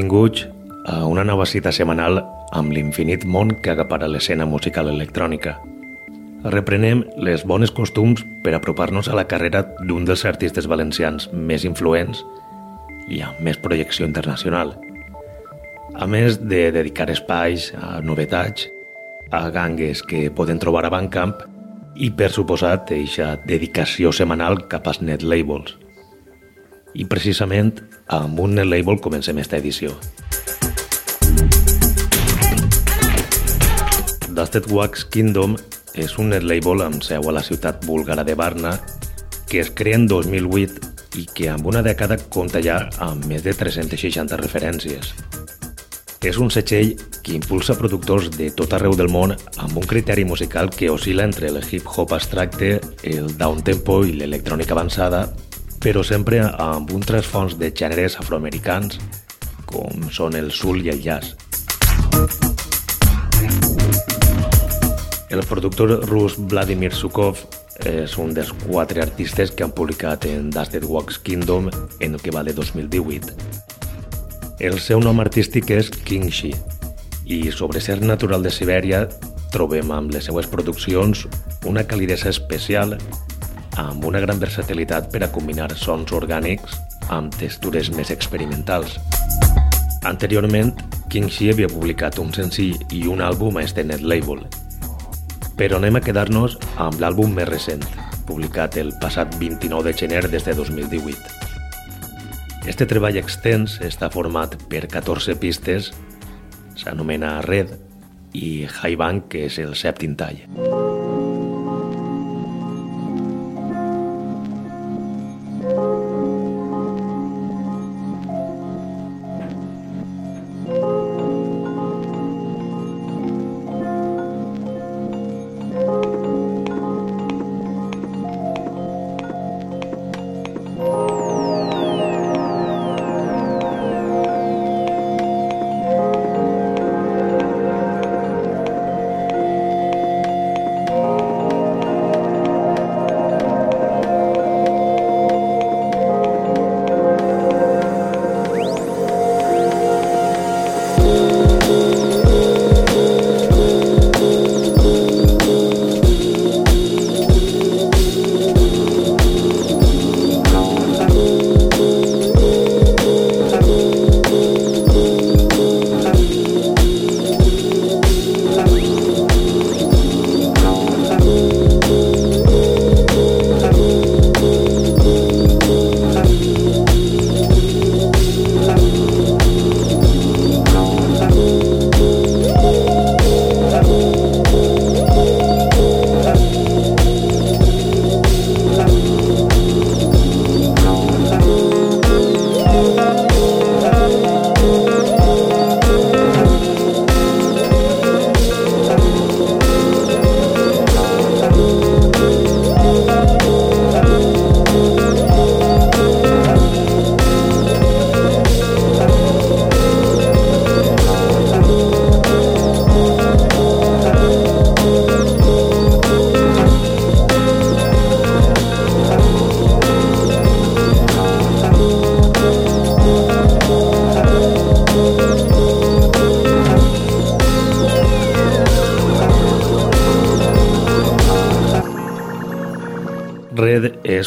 Benvinguts a una nova cita setmanal amb l'infinit món que agapara l'escena musical electrònica. Reprenem les bones costums per apropar-nos a la carrera d'un dels artistes valencians més influents i amb més projecció internacional. A més de dedicar espais a novetats, a gangues que poden trobar a Bandcamp i, per suposat, eixa dedicació setmanal cap als net labels. I precisament amb un label comencem esta edició. Dusted Wax Kingdom és un label amb seu a la ciutat búlgara de Varna que es crea en 2008 i que amb una dècada compta ja amb més de 360 referències. És un setxell que impulsa productors de tot arreu del món amb un criteri musical que oscil·la entre el hip-hop abstracte, el downtempo i l'electrònica avançada, però sempre amb un trasfons de gèneres afroamericans com són el soul i el jazz. El productor rus Vladimir Sukov és un dels quatre artistes que han publicat en Dusted Wax Kingdom en el que va de 2018. El seu nom artístic és Kingshi i sobre ser natural de Sibèria trobem amb les seues produccions una calidesa especial amb una gran versatilitat per a combinar sons orgànics amb textures més experimentals. Anteriorment, King Shi havia publicat un senzill i un àlbum a este net label, però anem a quedar-nos amb l'àlbum més recent, publicat el passat 29 de gener des de 2018. Este treball extens està format per 14 pistes, s'anomena Red, i High Bank, que és el sèptim tall.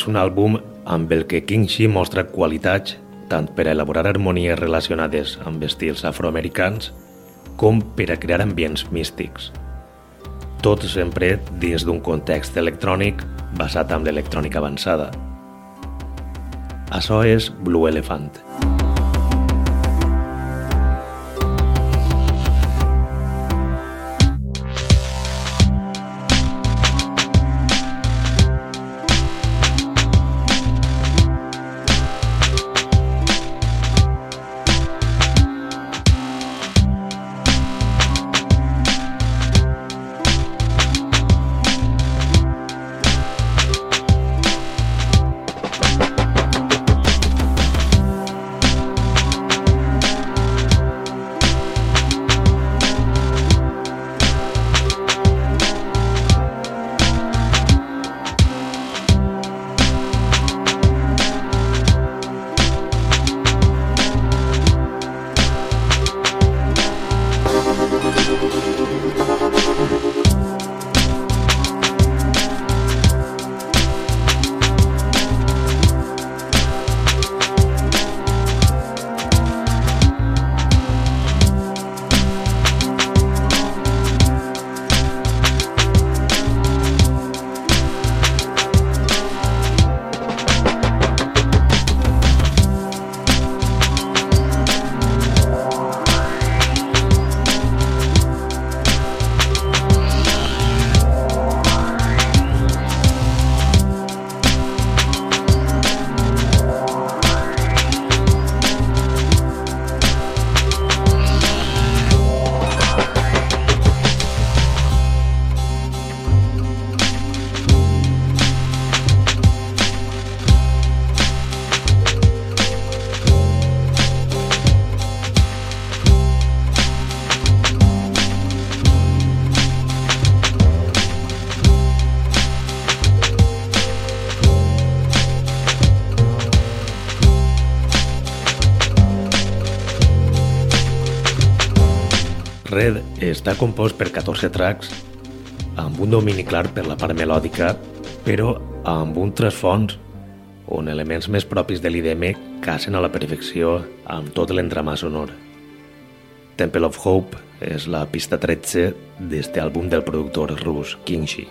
Un àlbum amb el que King Shi mostra qualitats tant per a elaborar harmonies relacionades amb estils afroamericans com per a crear ambients místics. tot sempre dins d'un context electrònic basat en l'electrònica avançada. Això és Blue Elephant. Està compost per 14 tracks amb un domini clar per la part melòdica, però amb un trasfons on elements més propis de l'IDM casen a la perfecció amb tot l'entramà sonor. Temple of Hope és la pista 13 d'este àlbum del productor rus Kingshi.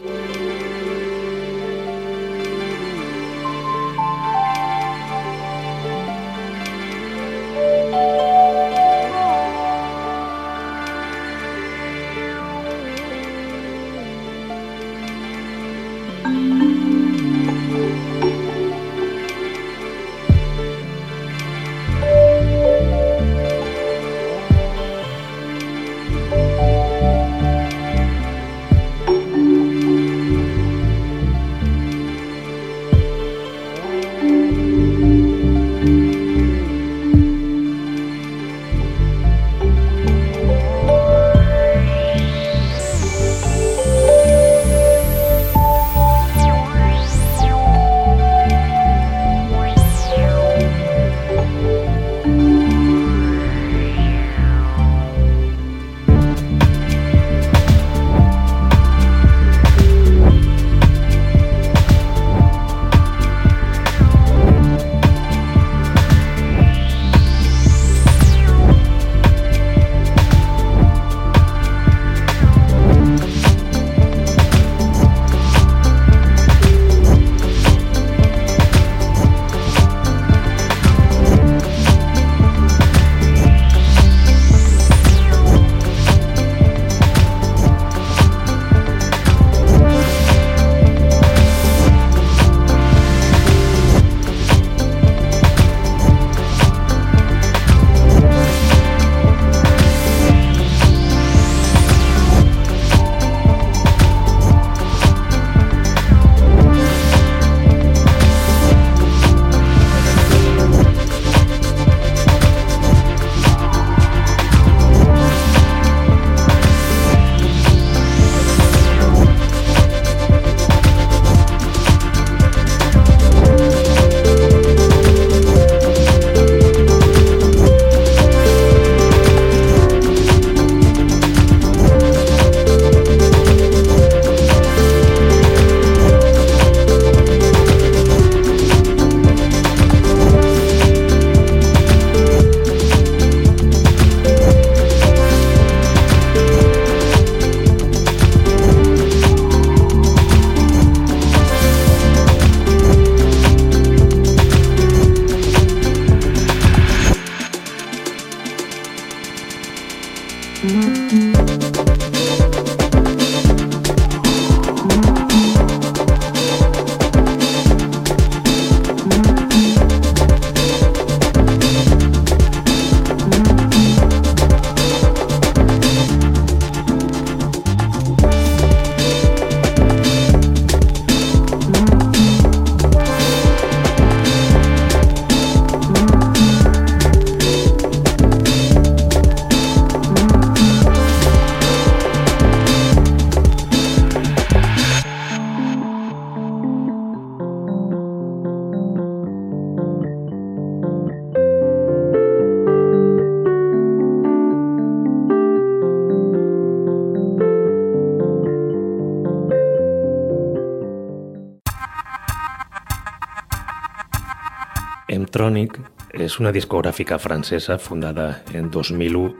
Emtronic és una discogràfica francesa fundada en 2001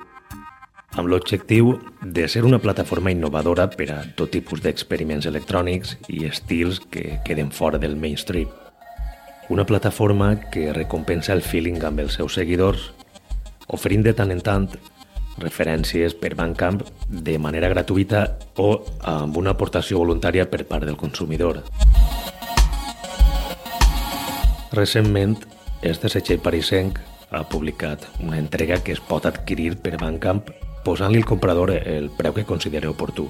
amb l'objectiu de ser una plataforma innovadora per a tot tipus d'experiments electrònics i estils que queden fora del mainstream. Una plataforma que recompensa el feeling amb els seus seguidors, oferint de tant en tant referències per Bandcamp de manera gratuïta o amb una aportació voluntària per part del consumidor. Recentment, este setxell parisenc ha publicat una entrega que es pot adquirir per Bandcamp posant-li al comprador el preu que consideri oportú.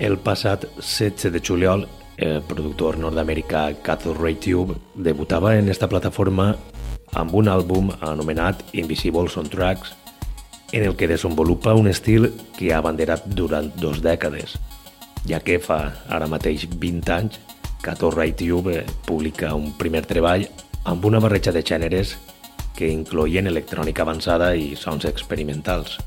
El passat 16 de juliol, el productor nord-americà Cathode Ray Tube debutava en esta plataforma amb un àlbum anomenat Invisible Soundtracks en el que desenvolupa un estil que ha abanderat durant dos dècades, ja que fa ara mateix 20 anys que Torra Tube publica un primer treball amb una barreja de gèneres que incloïen electrònica avançada i sons experimentals.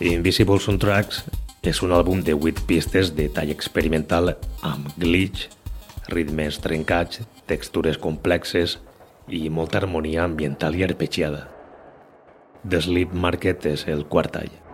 Invisible Soundtracks és un àlbum de 8 pistes de tall experimental amb glitch, ritmes trencats, textures complexes, i molta harmonia ambiental i arpeggiada. The Sleep Market és el quart tall.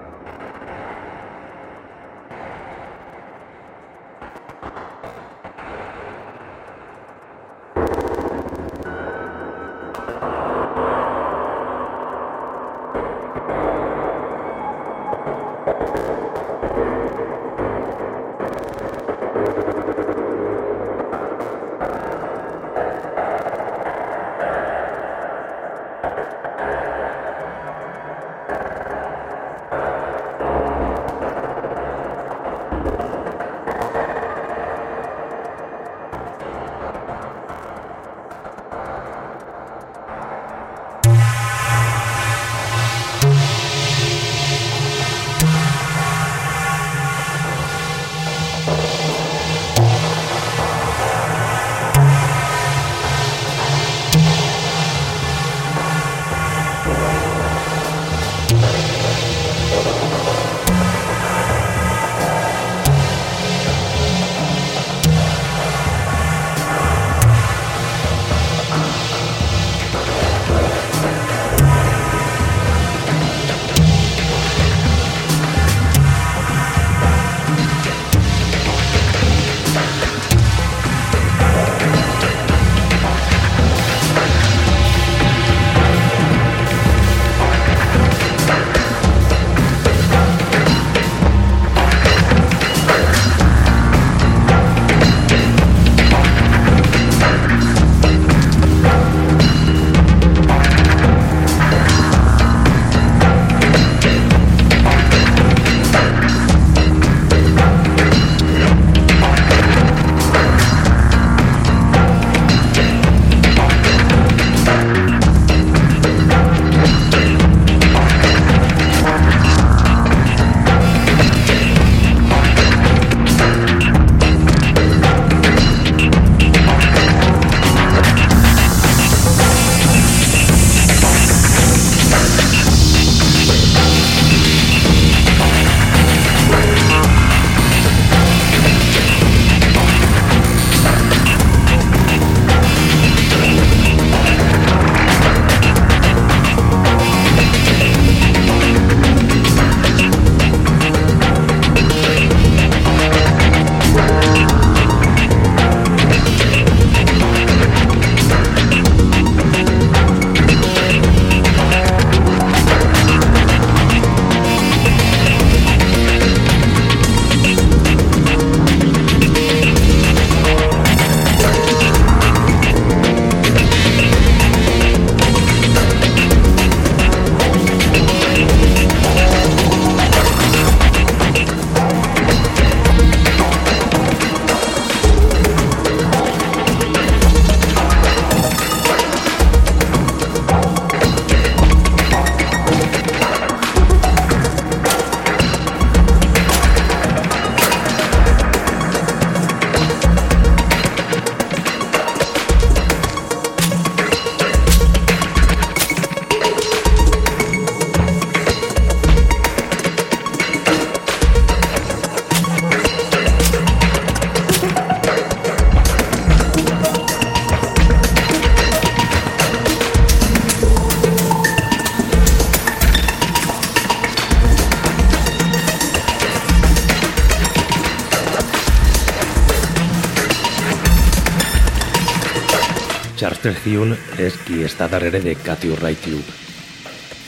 Hune és qui està darrere de Cathy Ray Tube,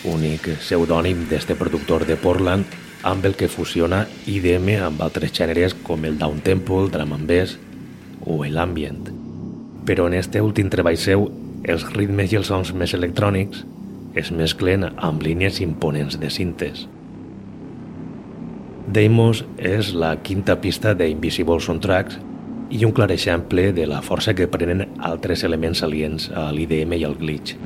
únic pseudònim d'este productor de Portland amb el que fusiona IDM amb altres gèneres com el downtempo, el drum and bass o l'ambient. Però en este últim treball seu, els ritmes i els sons més electrònics es mesclen amb línies imponents de cintes. Deimos és la quinta pista d'Invisible Soundtracks i un clar exemple de la força que prenen altres elements aliens a l'IDM i al glitch.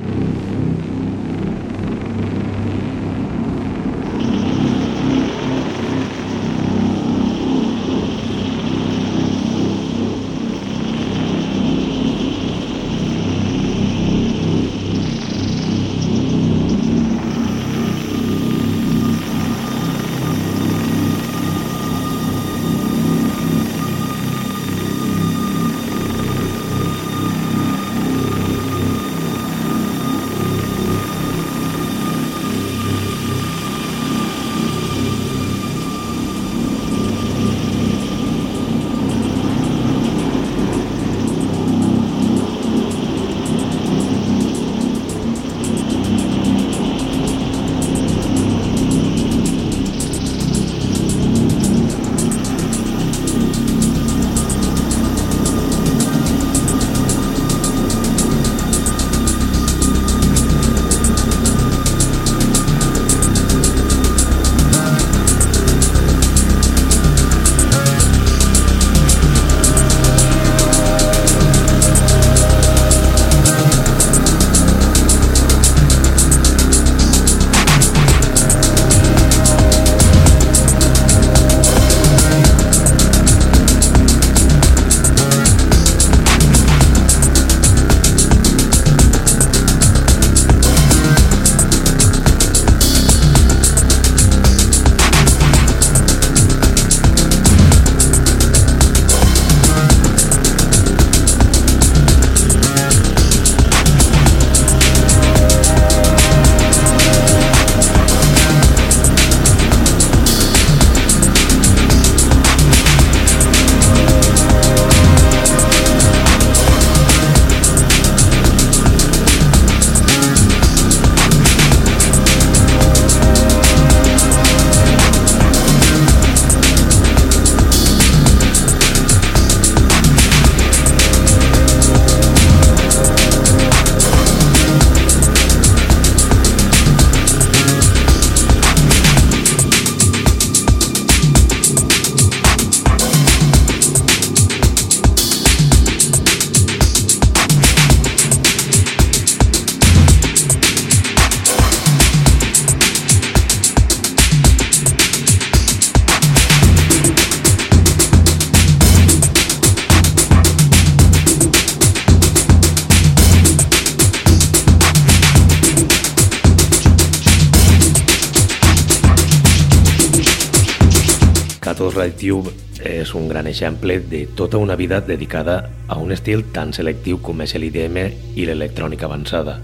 Exemple de tota una vida dedicada a un estil tan selectiu com és l'IDM i l'electrònica avançada.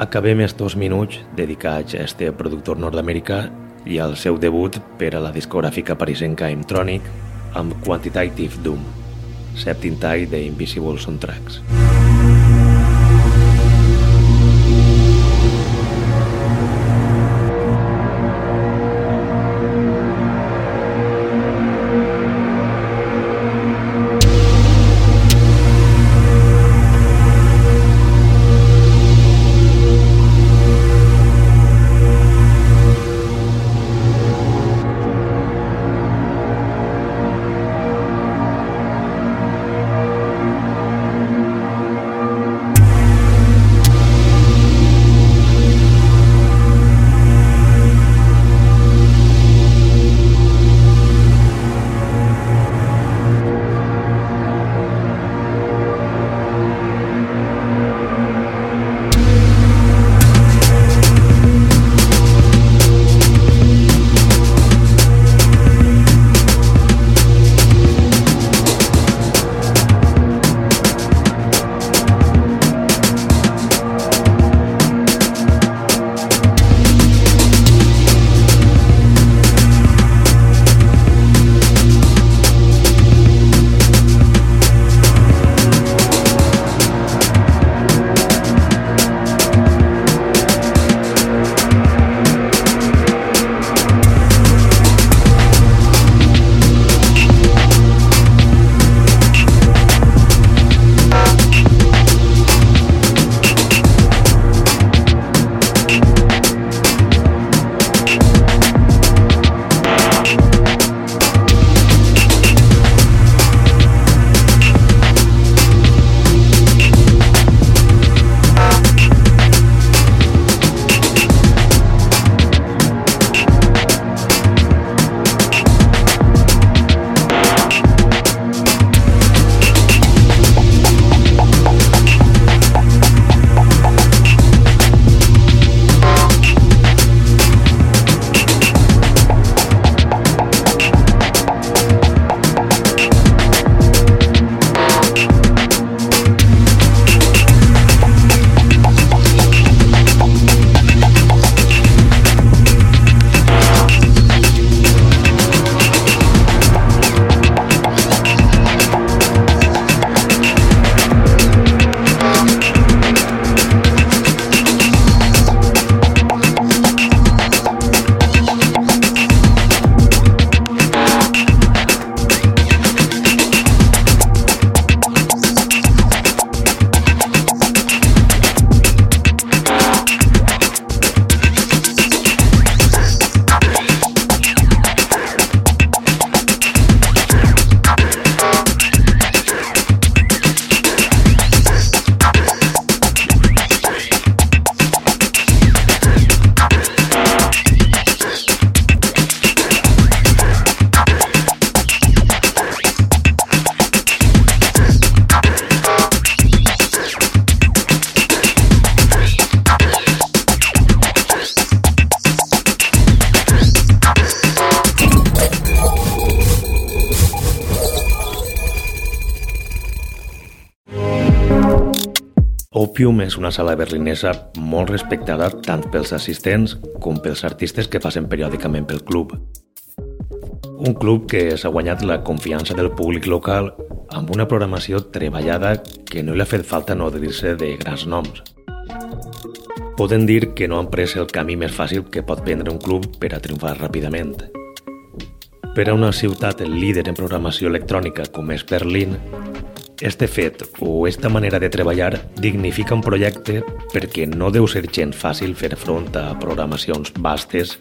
Acabem estos minuts dedicats a este productor nord-americà i al seu debut per a la discogràfica parisenca Imtronic amb Quantitative Doom, sèptim tall d'Invisible Soundtracks. Música és una sala berlinesa molt respectada tant pels assistents com pels artistes que passen periòdicament pel club. Un club que s'ha guanyat la confiança del públic local amb una programació treballada que no li ha fet falta no dir-se de grans noms. Poden dir que no han pres el camí més fàcil que pot prendre un club per a triomfar ràpidament. Per a una ciutat líder en programació electrònica com és Berlín, Este fet o esta manera de treballar dignifica un projecte perquè no deu ser gent fàcil fer front a programacions vastes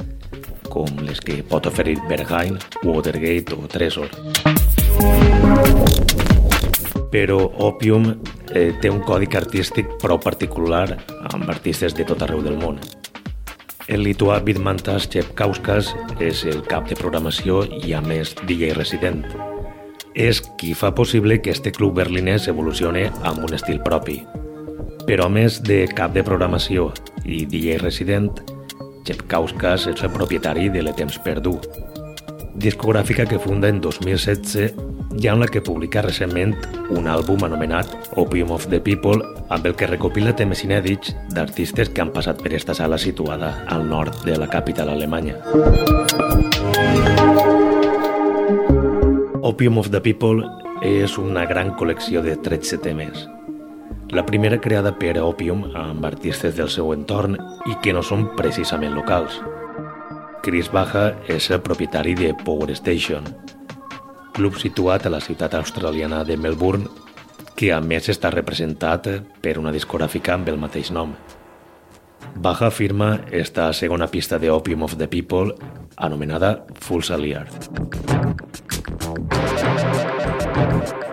com les que pot oferir Berghain, Watergate o Tresor. Però Opium eh, té un codi artístic prou particular amb artistes de tot arreu del món. El lituà Vidmantas Chepkauskas és el cap de programació i, a més, DJ resident és qui fa possible que este club berlinès evolucione amb un estil propi. Però a més de cap de programació i DJ resident, Kauskas és el propietari de l'Etemps Perdú, discogràfica que funda en 2016 i amb la que publica recentment un àlbum anomenat Opium of the People amb el que recopila temes inèdits d'artistes que han passat per esta sala situada al nord de la capital alemanya. Opium of the People és una gran col·lecció de 13 temes. La primera creada per Opium amb artistes del seu entorn i que no són precisament locals. Chris Baja és el propietari de Power Station, club situat a la ciutat australiana de Melbourne, que a més està representat per una discogràfica amb el mateix nom. Baja firma esta segona pista de Opium of the People anomenada Full Saliard. Opium of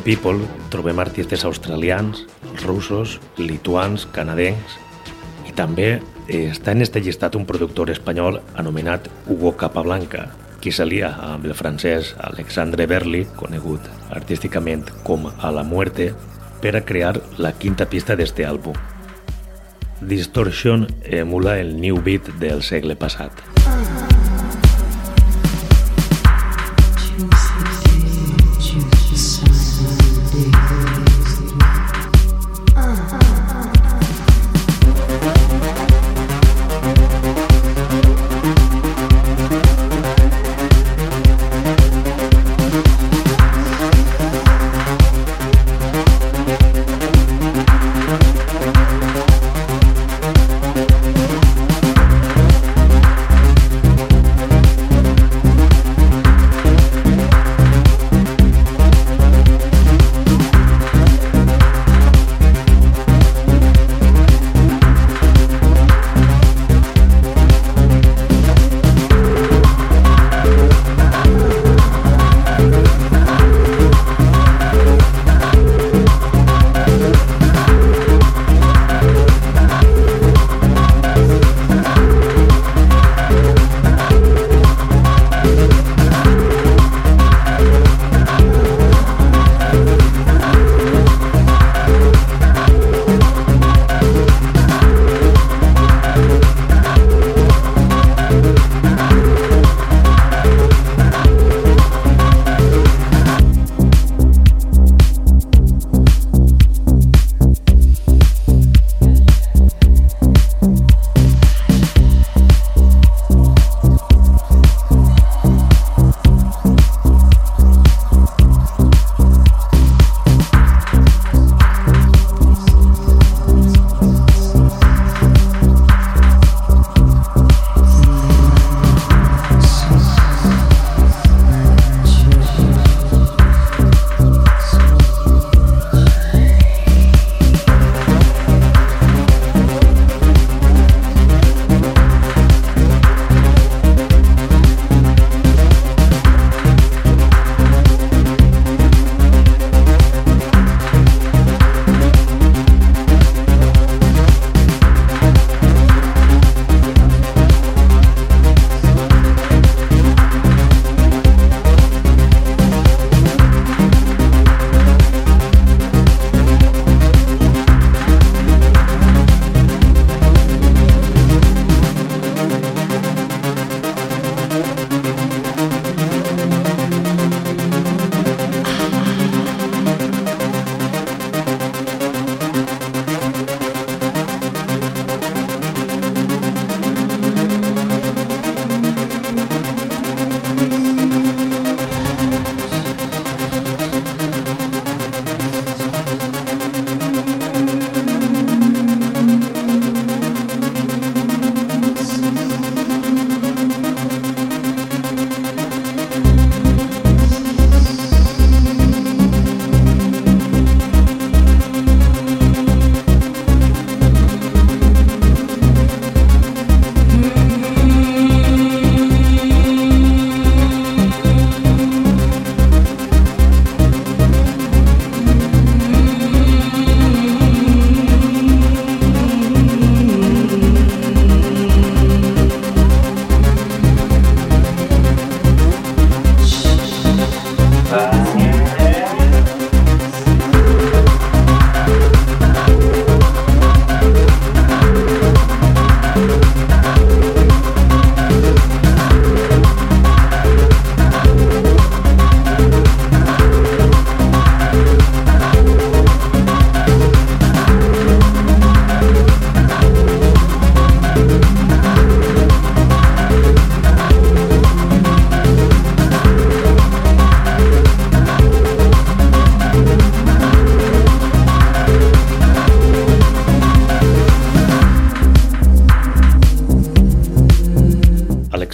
the People trobem artistes australians, russos, lituans, canadencs i també està en este llistat un productor espanyol anomenat Hugo Capablanca, qui s'alia amb el francès Alexandre Berli, conegut artísticament com A la Muerte, per a crear la quinta pista d'este àlbum. Distortion emula el new beat del segle passat.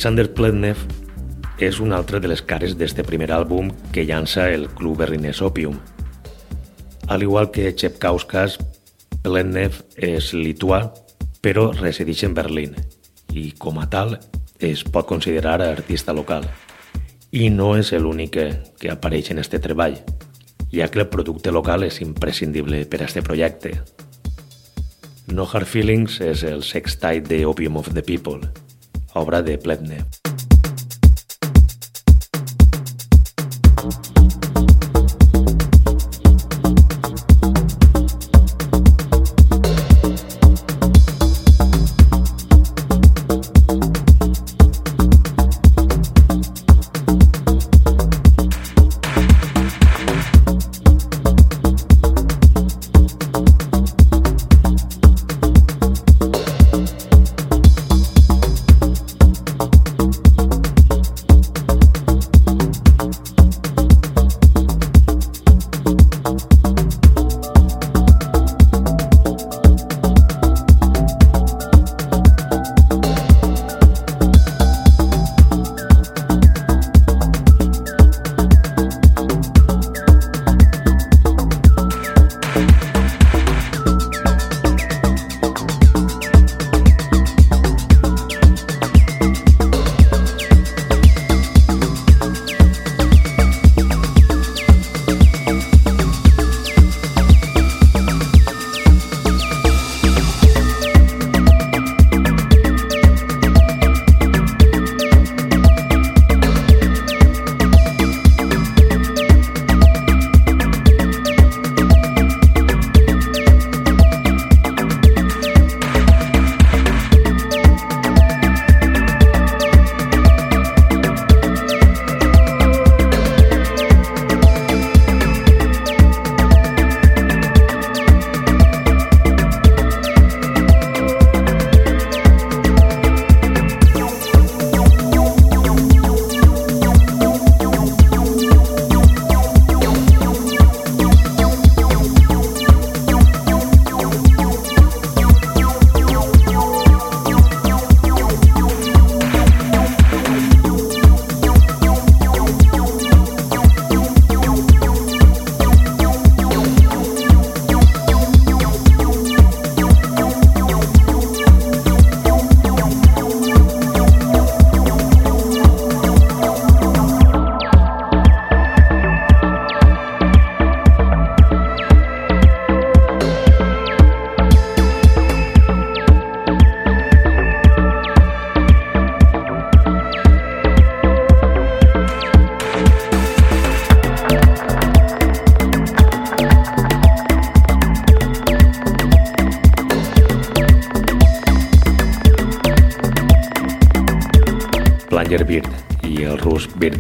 Alexander Pletnev és una altra de les cares d'este primer àlbum que llança el club berlinès Opium. Al igual que Chepkauskas, Pletnev és lituà, però resideix en Berlín i, com a tal, es pot considerar artista local. I no és l'únic que, apareix en este treball. ja que el producte local és imprescindible per a aquest projecte. No Hard Feelings és el sextite de Opium of the People, obra de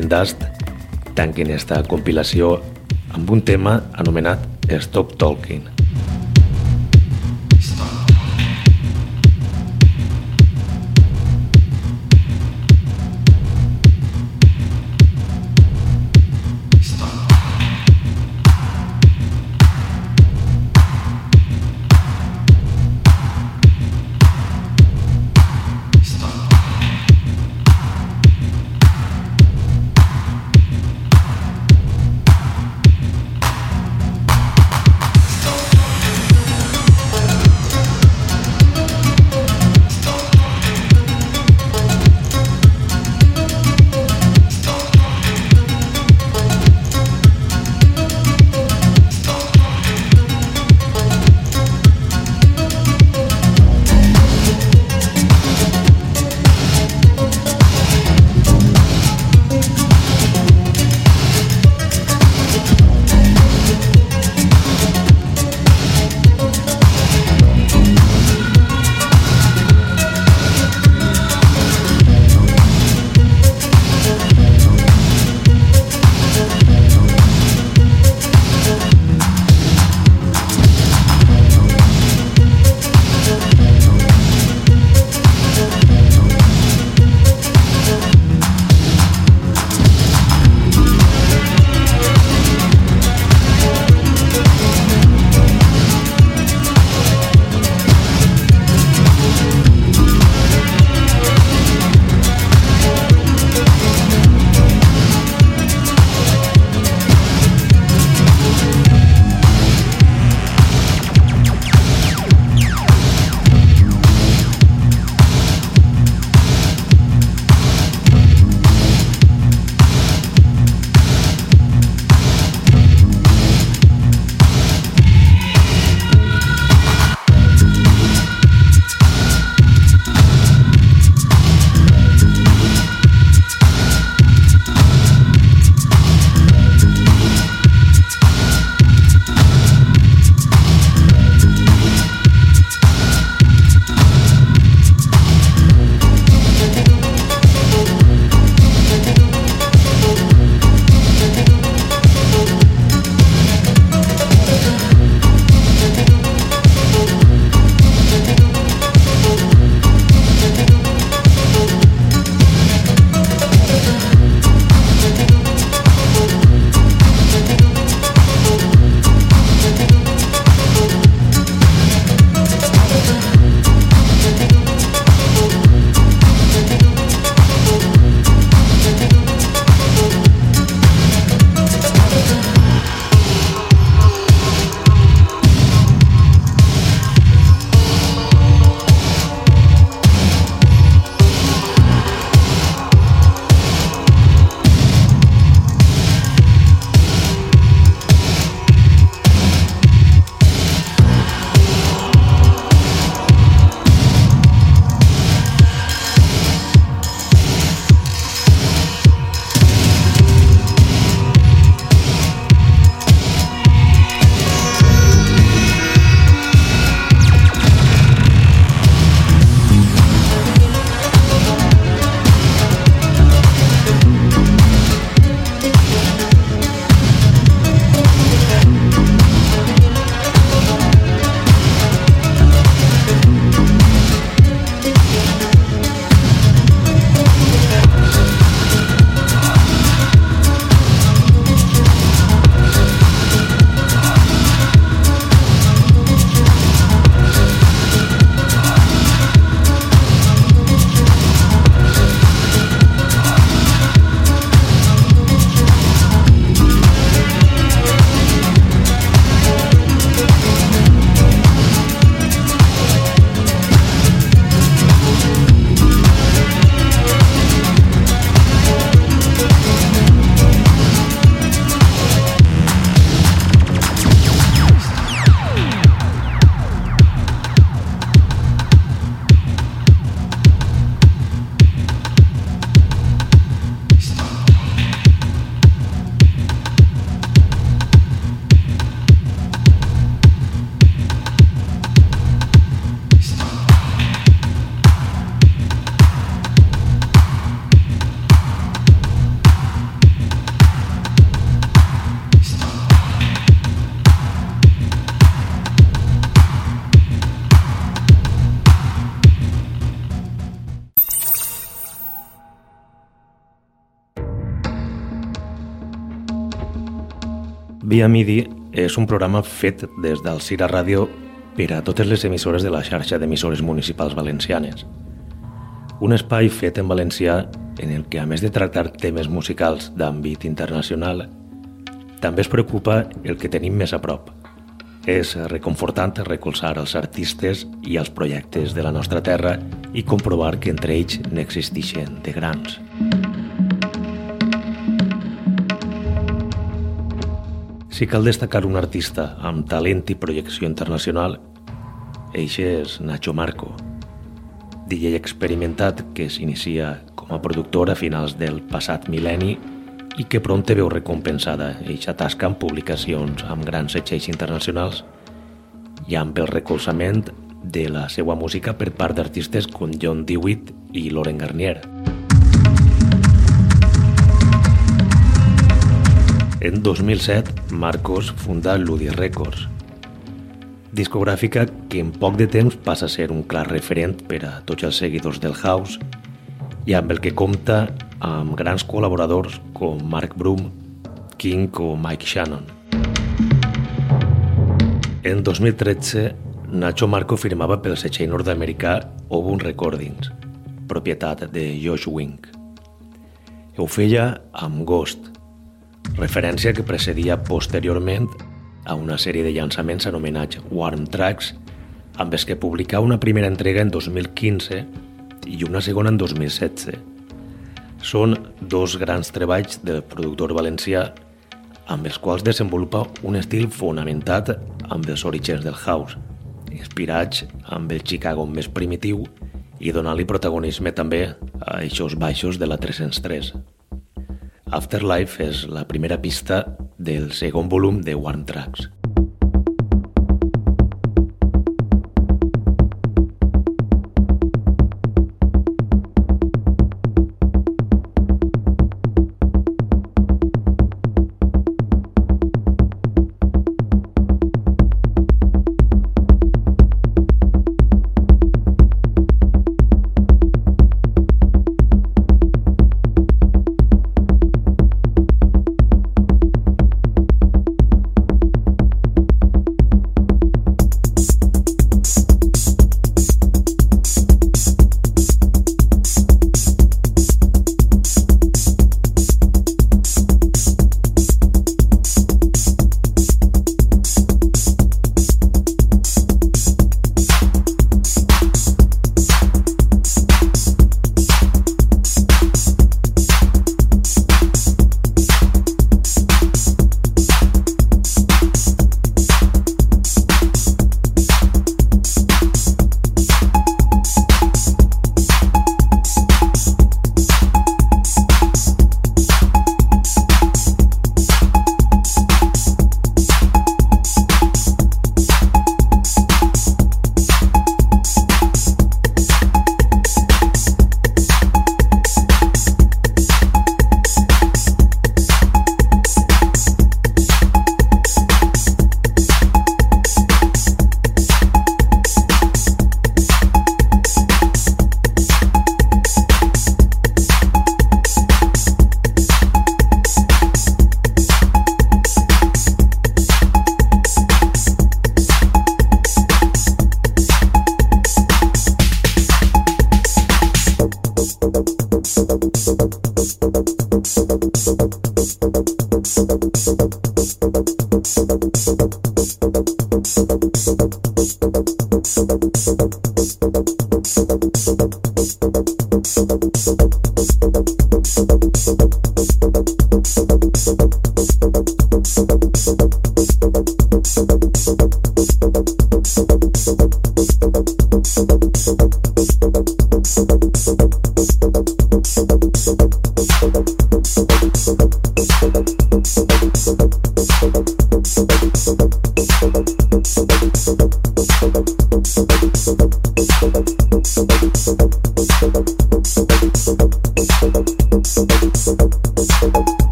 Pletne. Dust tanquen esta compilació amb un tema anomenat Stop Talking. Via MIDI és un programa fet des del Cira Ràdio per a totes les emissores de la xarxa d'emissores municipals valencianes. Un espai fet en valencià en el que, a més de tractar temes musicals d'àmbit internacional, també es preocupa el que tenim més a prop. És reconfortant recolzar els artistes i els projectes de la nostra terra i comprovar que entre ells n'existeixen de grans. Si cal destacar un artista amb talent i projecció internacional, eixe és Nacho Marco, DJ experimentat que s'inicia com a productor a finals del passat mil·lenni i que pront veu recompensada eixa tasca amb publicacions amb grans setxells internacionals i amb el recolzament de la seva música per part d'artistes com John Dewitt i Lauren Garnier. En 2007, Marcos funda Ludi Records, discogràfica que en poc de temps passa a ser un clar referent per a tots els seguidors del house i amb el que compta amb grans col·laboradors com Mark Broom, King o Mike Shannon. En 2013, Nacho Marco firmava pel setxell nord-americà Obun Recordings, propietat de Josh Wink. Ho feia amb Ghost, referència que precedia posteriorment a una sèrie de llançaments anomenats Warm Tracks, amb els que publicà una primera entrega en 2015 i una segona en 2016. Són dos grans treballs del productor valencià amb els quals desenvolupa un estil fonamentat amb els orígens del house, inspirats amb el Chicago més primitiu i donar-li protagonisme també a eixos baixos de la 303. Afterlife és la primera pista del segon volum de Warm Tracks.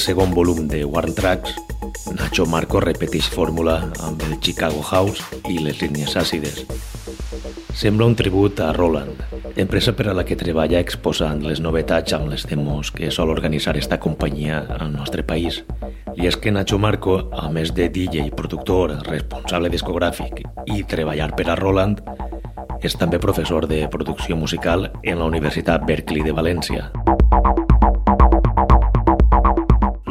Segon volum de Warn Tracks, Nacho Marco repeteix fórmula amb el Chicago House i les línies àcides. Sembla un tribut a Roland, empresa per a la que treballa exposant les novetats amb les demos que sol organitzar esta companyia al nostre país. I és que Nacho Marco, a més de DJ, productor, responsable discogràfic i treballar per a Roland, és també professor de producció musical en la Universitat Berkeley de València.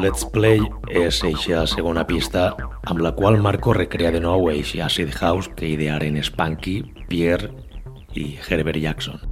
Let's Play és eixa segona pista amb la qual Marco recrea de nou eixa acid house que idearen Spanky, Pierre i Herbert Jackson.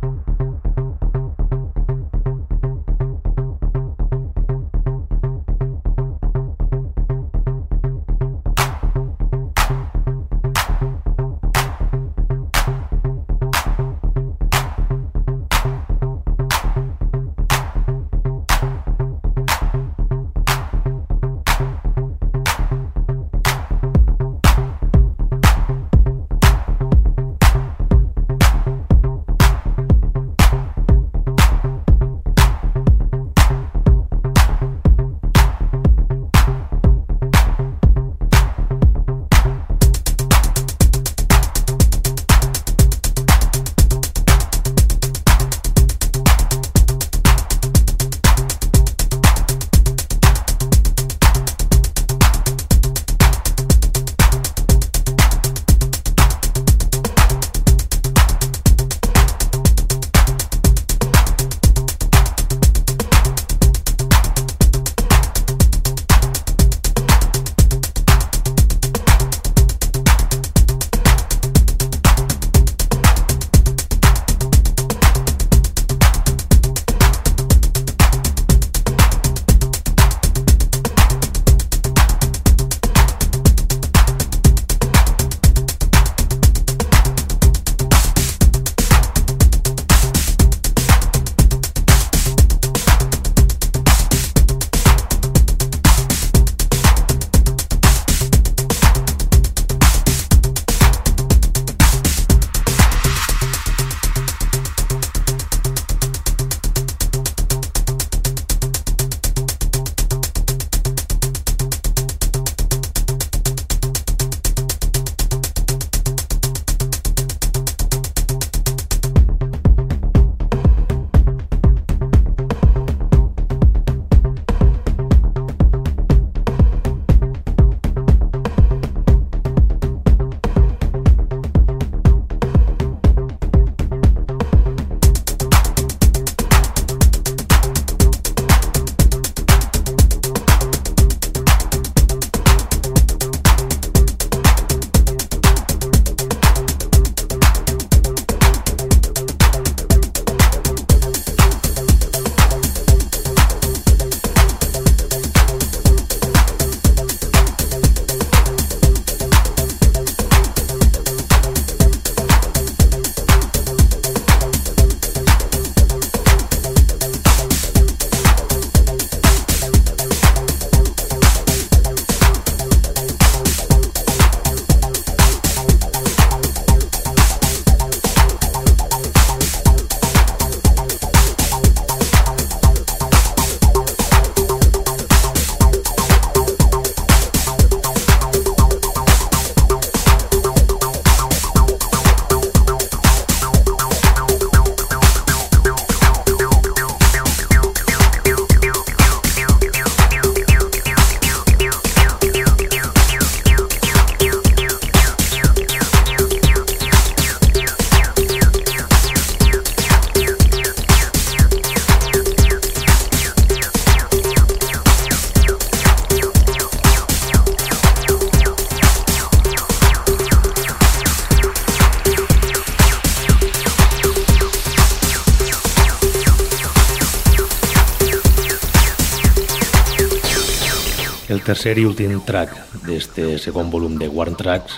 Tercer i últim track d'este segon volum de Warn Tracks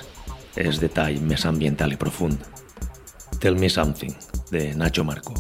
és de tall més ambiental i profund. Tell Me Something, de Nacho Marco.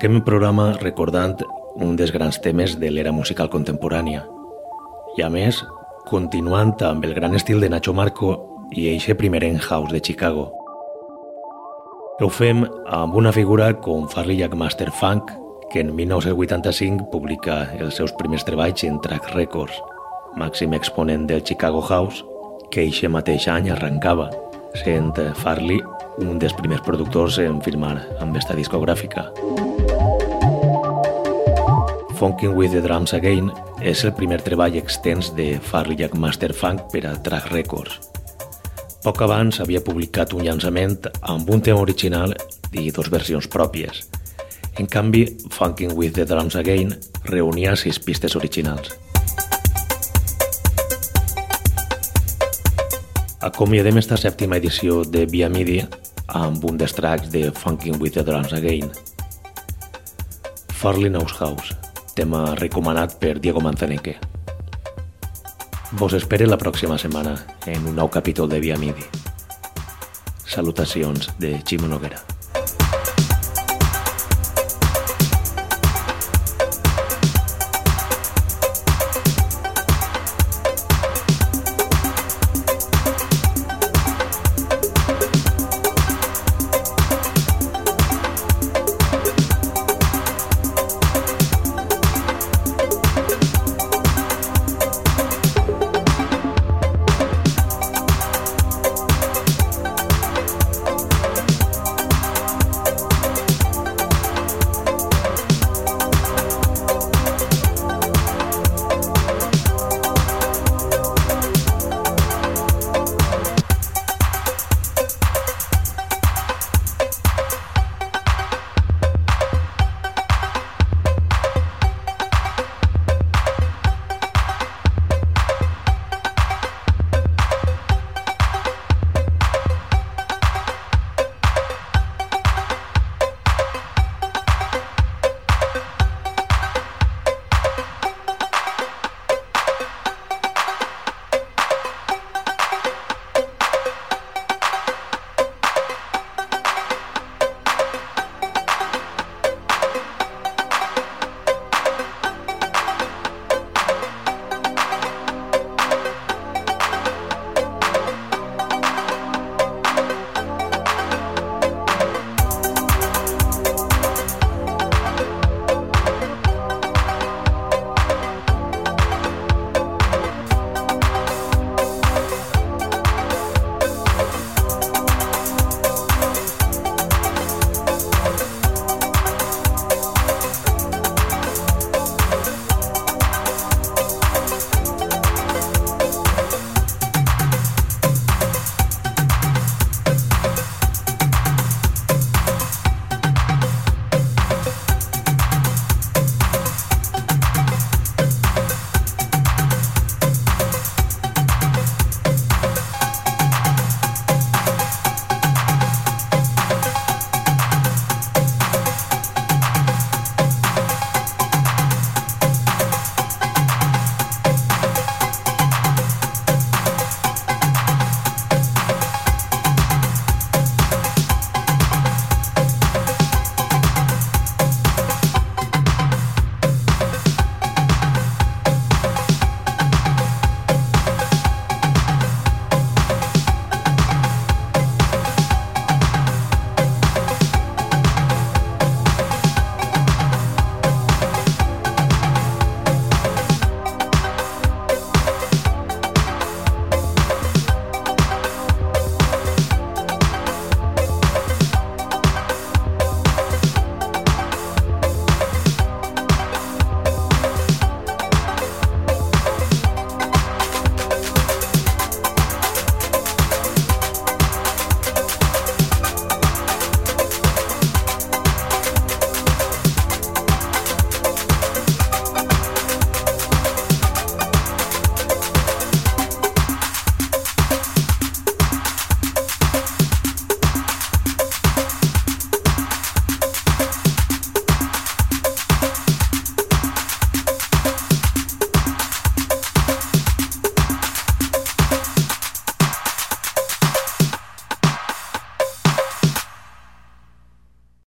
Tanquem el programa recordant un dels grans temes de l'era musical contemporània. I a més, continuant amb el gran estil de Nacho Marco i eixe primer en house de Chicago. Ho fem amb una figura com Farley Jackmaster Funk, que en 1985 publica els seus primers treballs en Track Records, màxim exponent del Chicago House, que eixe mateix any arrencava, sent Farley un dels primers productors en firmar amb esta discogràfica. Funkin' with the Drums Again és el primer treball extens de Farley Jackmaster Funk per a Track Records. Poc abans havia publicat un llançament amb un tema original i dos versions pròpies. En canvi, Funkin' with the Drums Again reunia sis pistes originals. Acomiadem esta sèptima edició de Via Midi amb un dels tracks de Funkin' with the Drums Again. Farley House tema recomanat per Diego Manzaneque. Vos espere la pròxima setmana en un nou capítol de Via Midi. Salutacions de Ximo Noguera.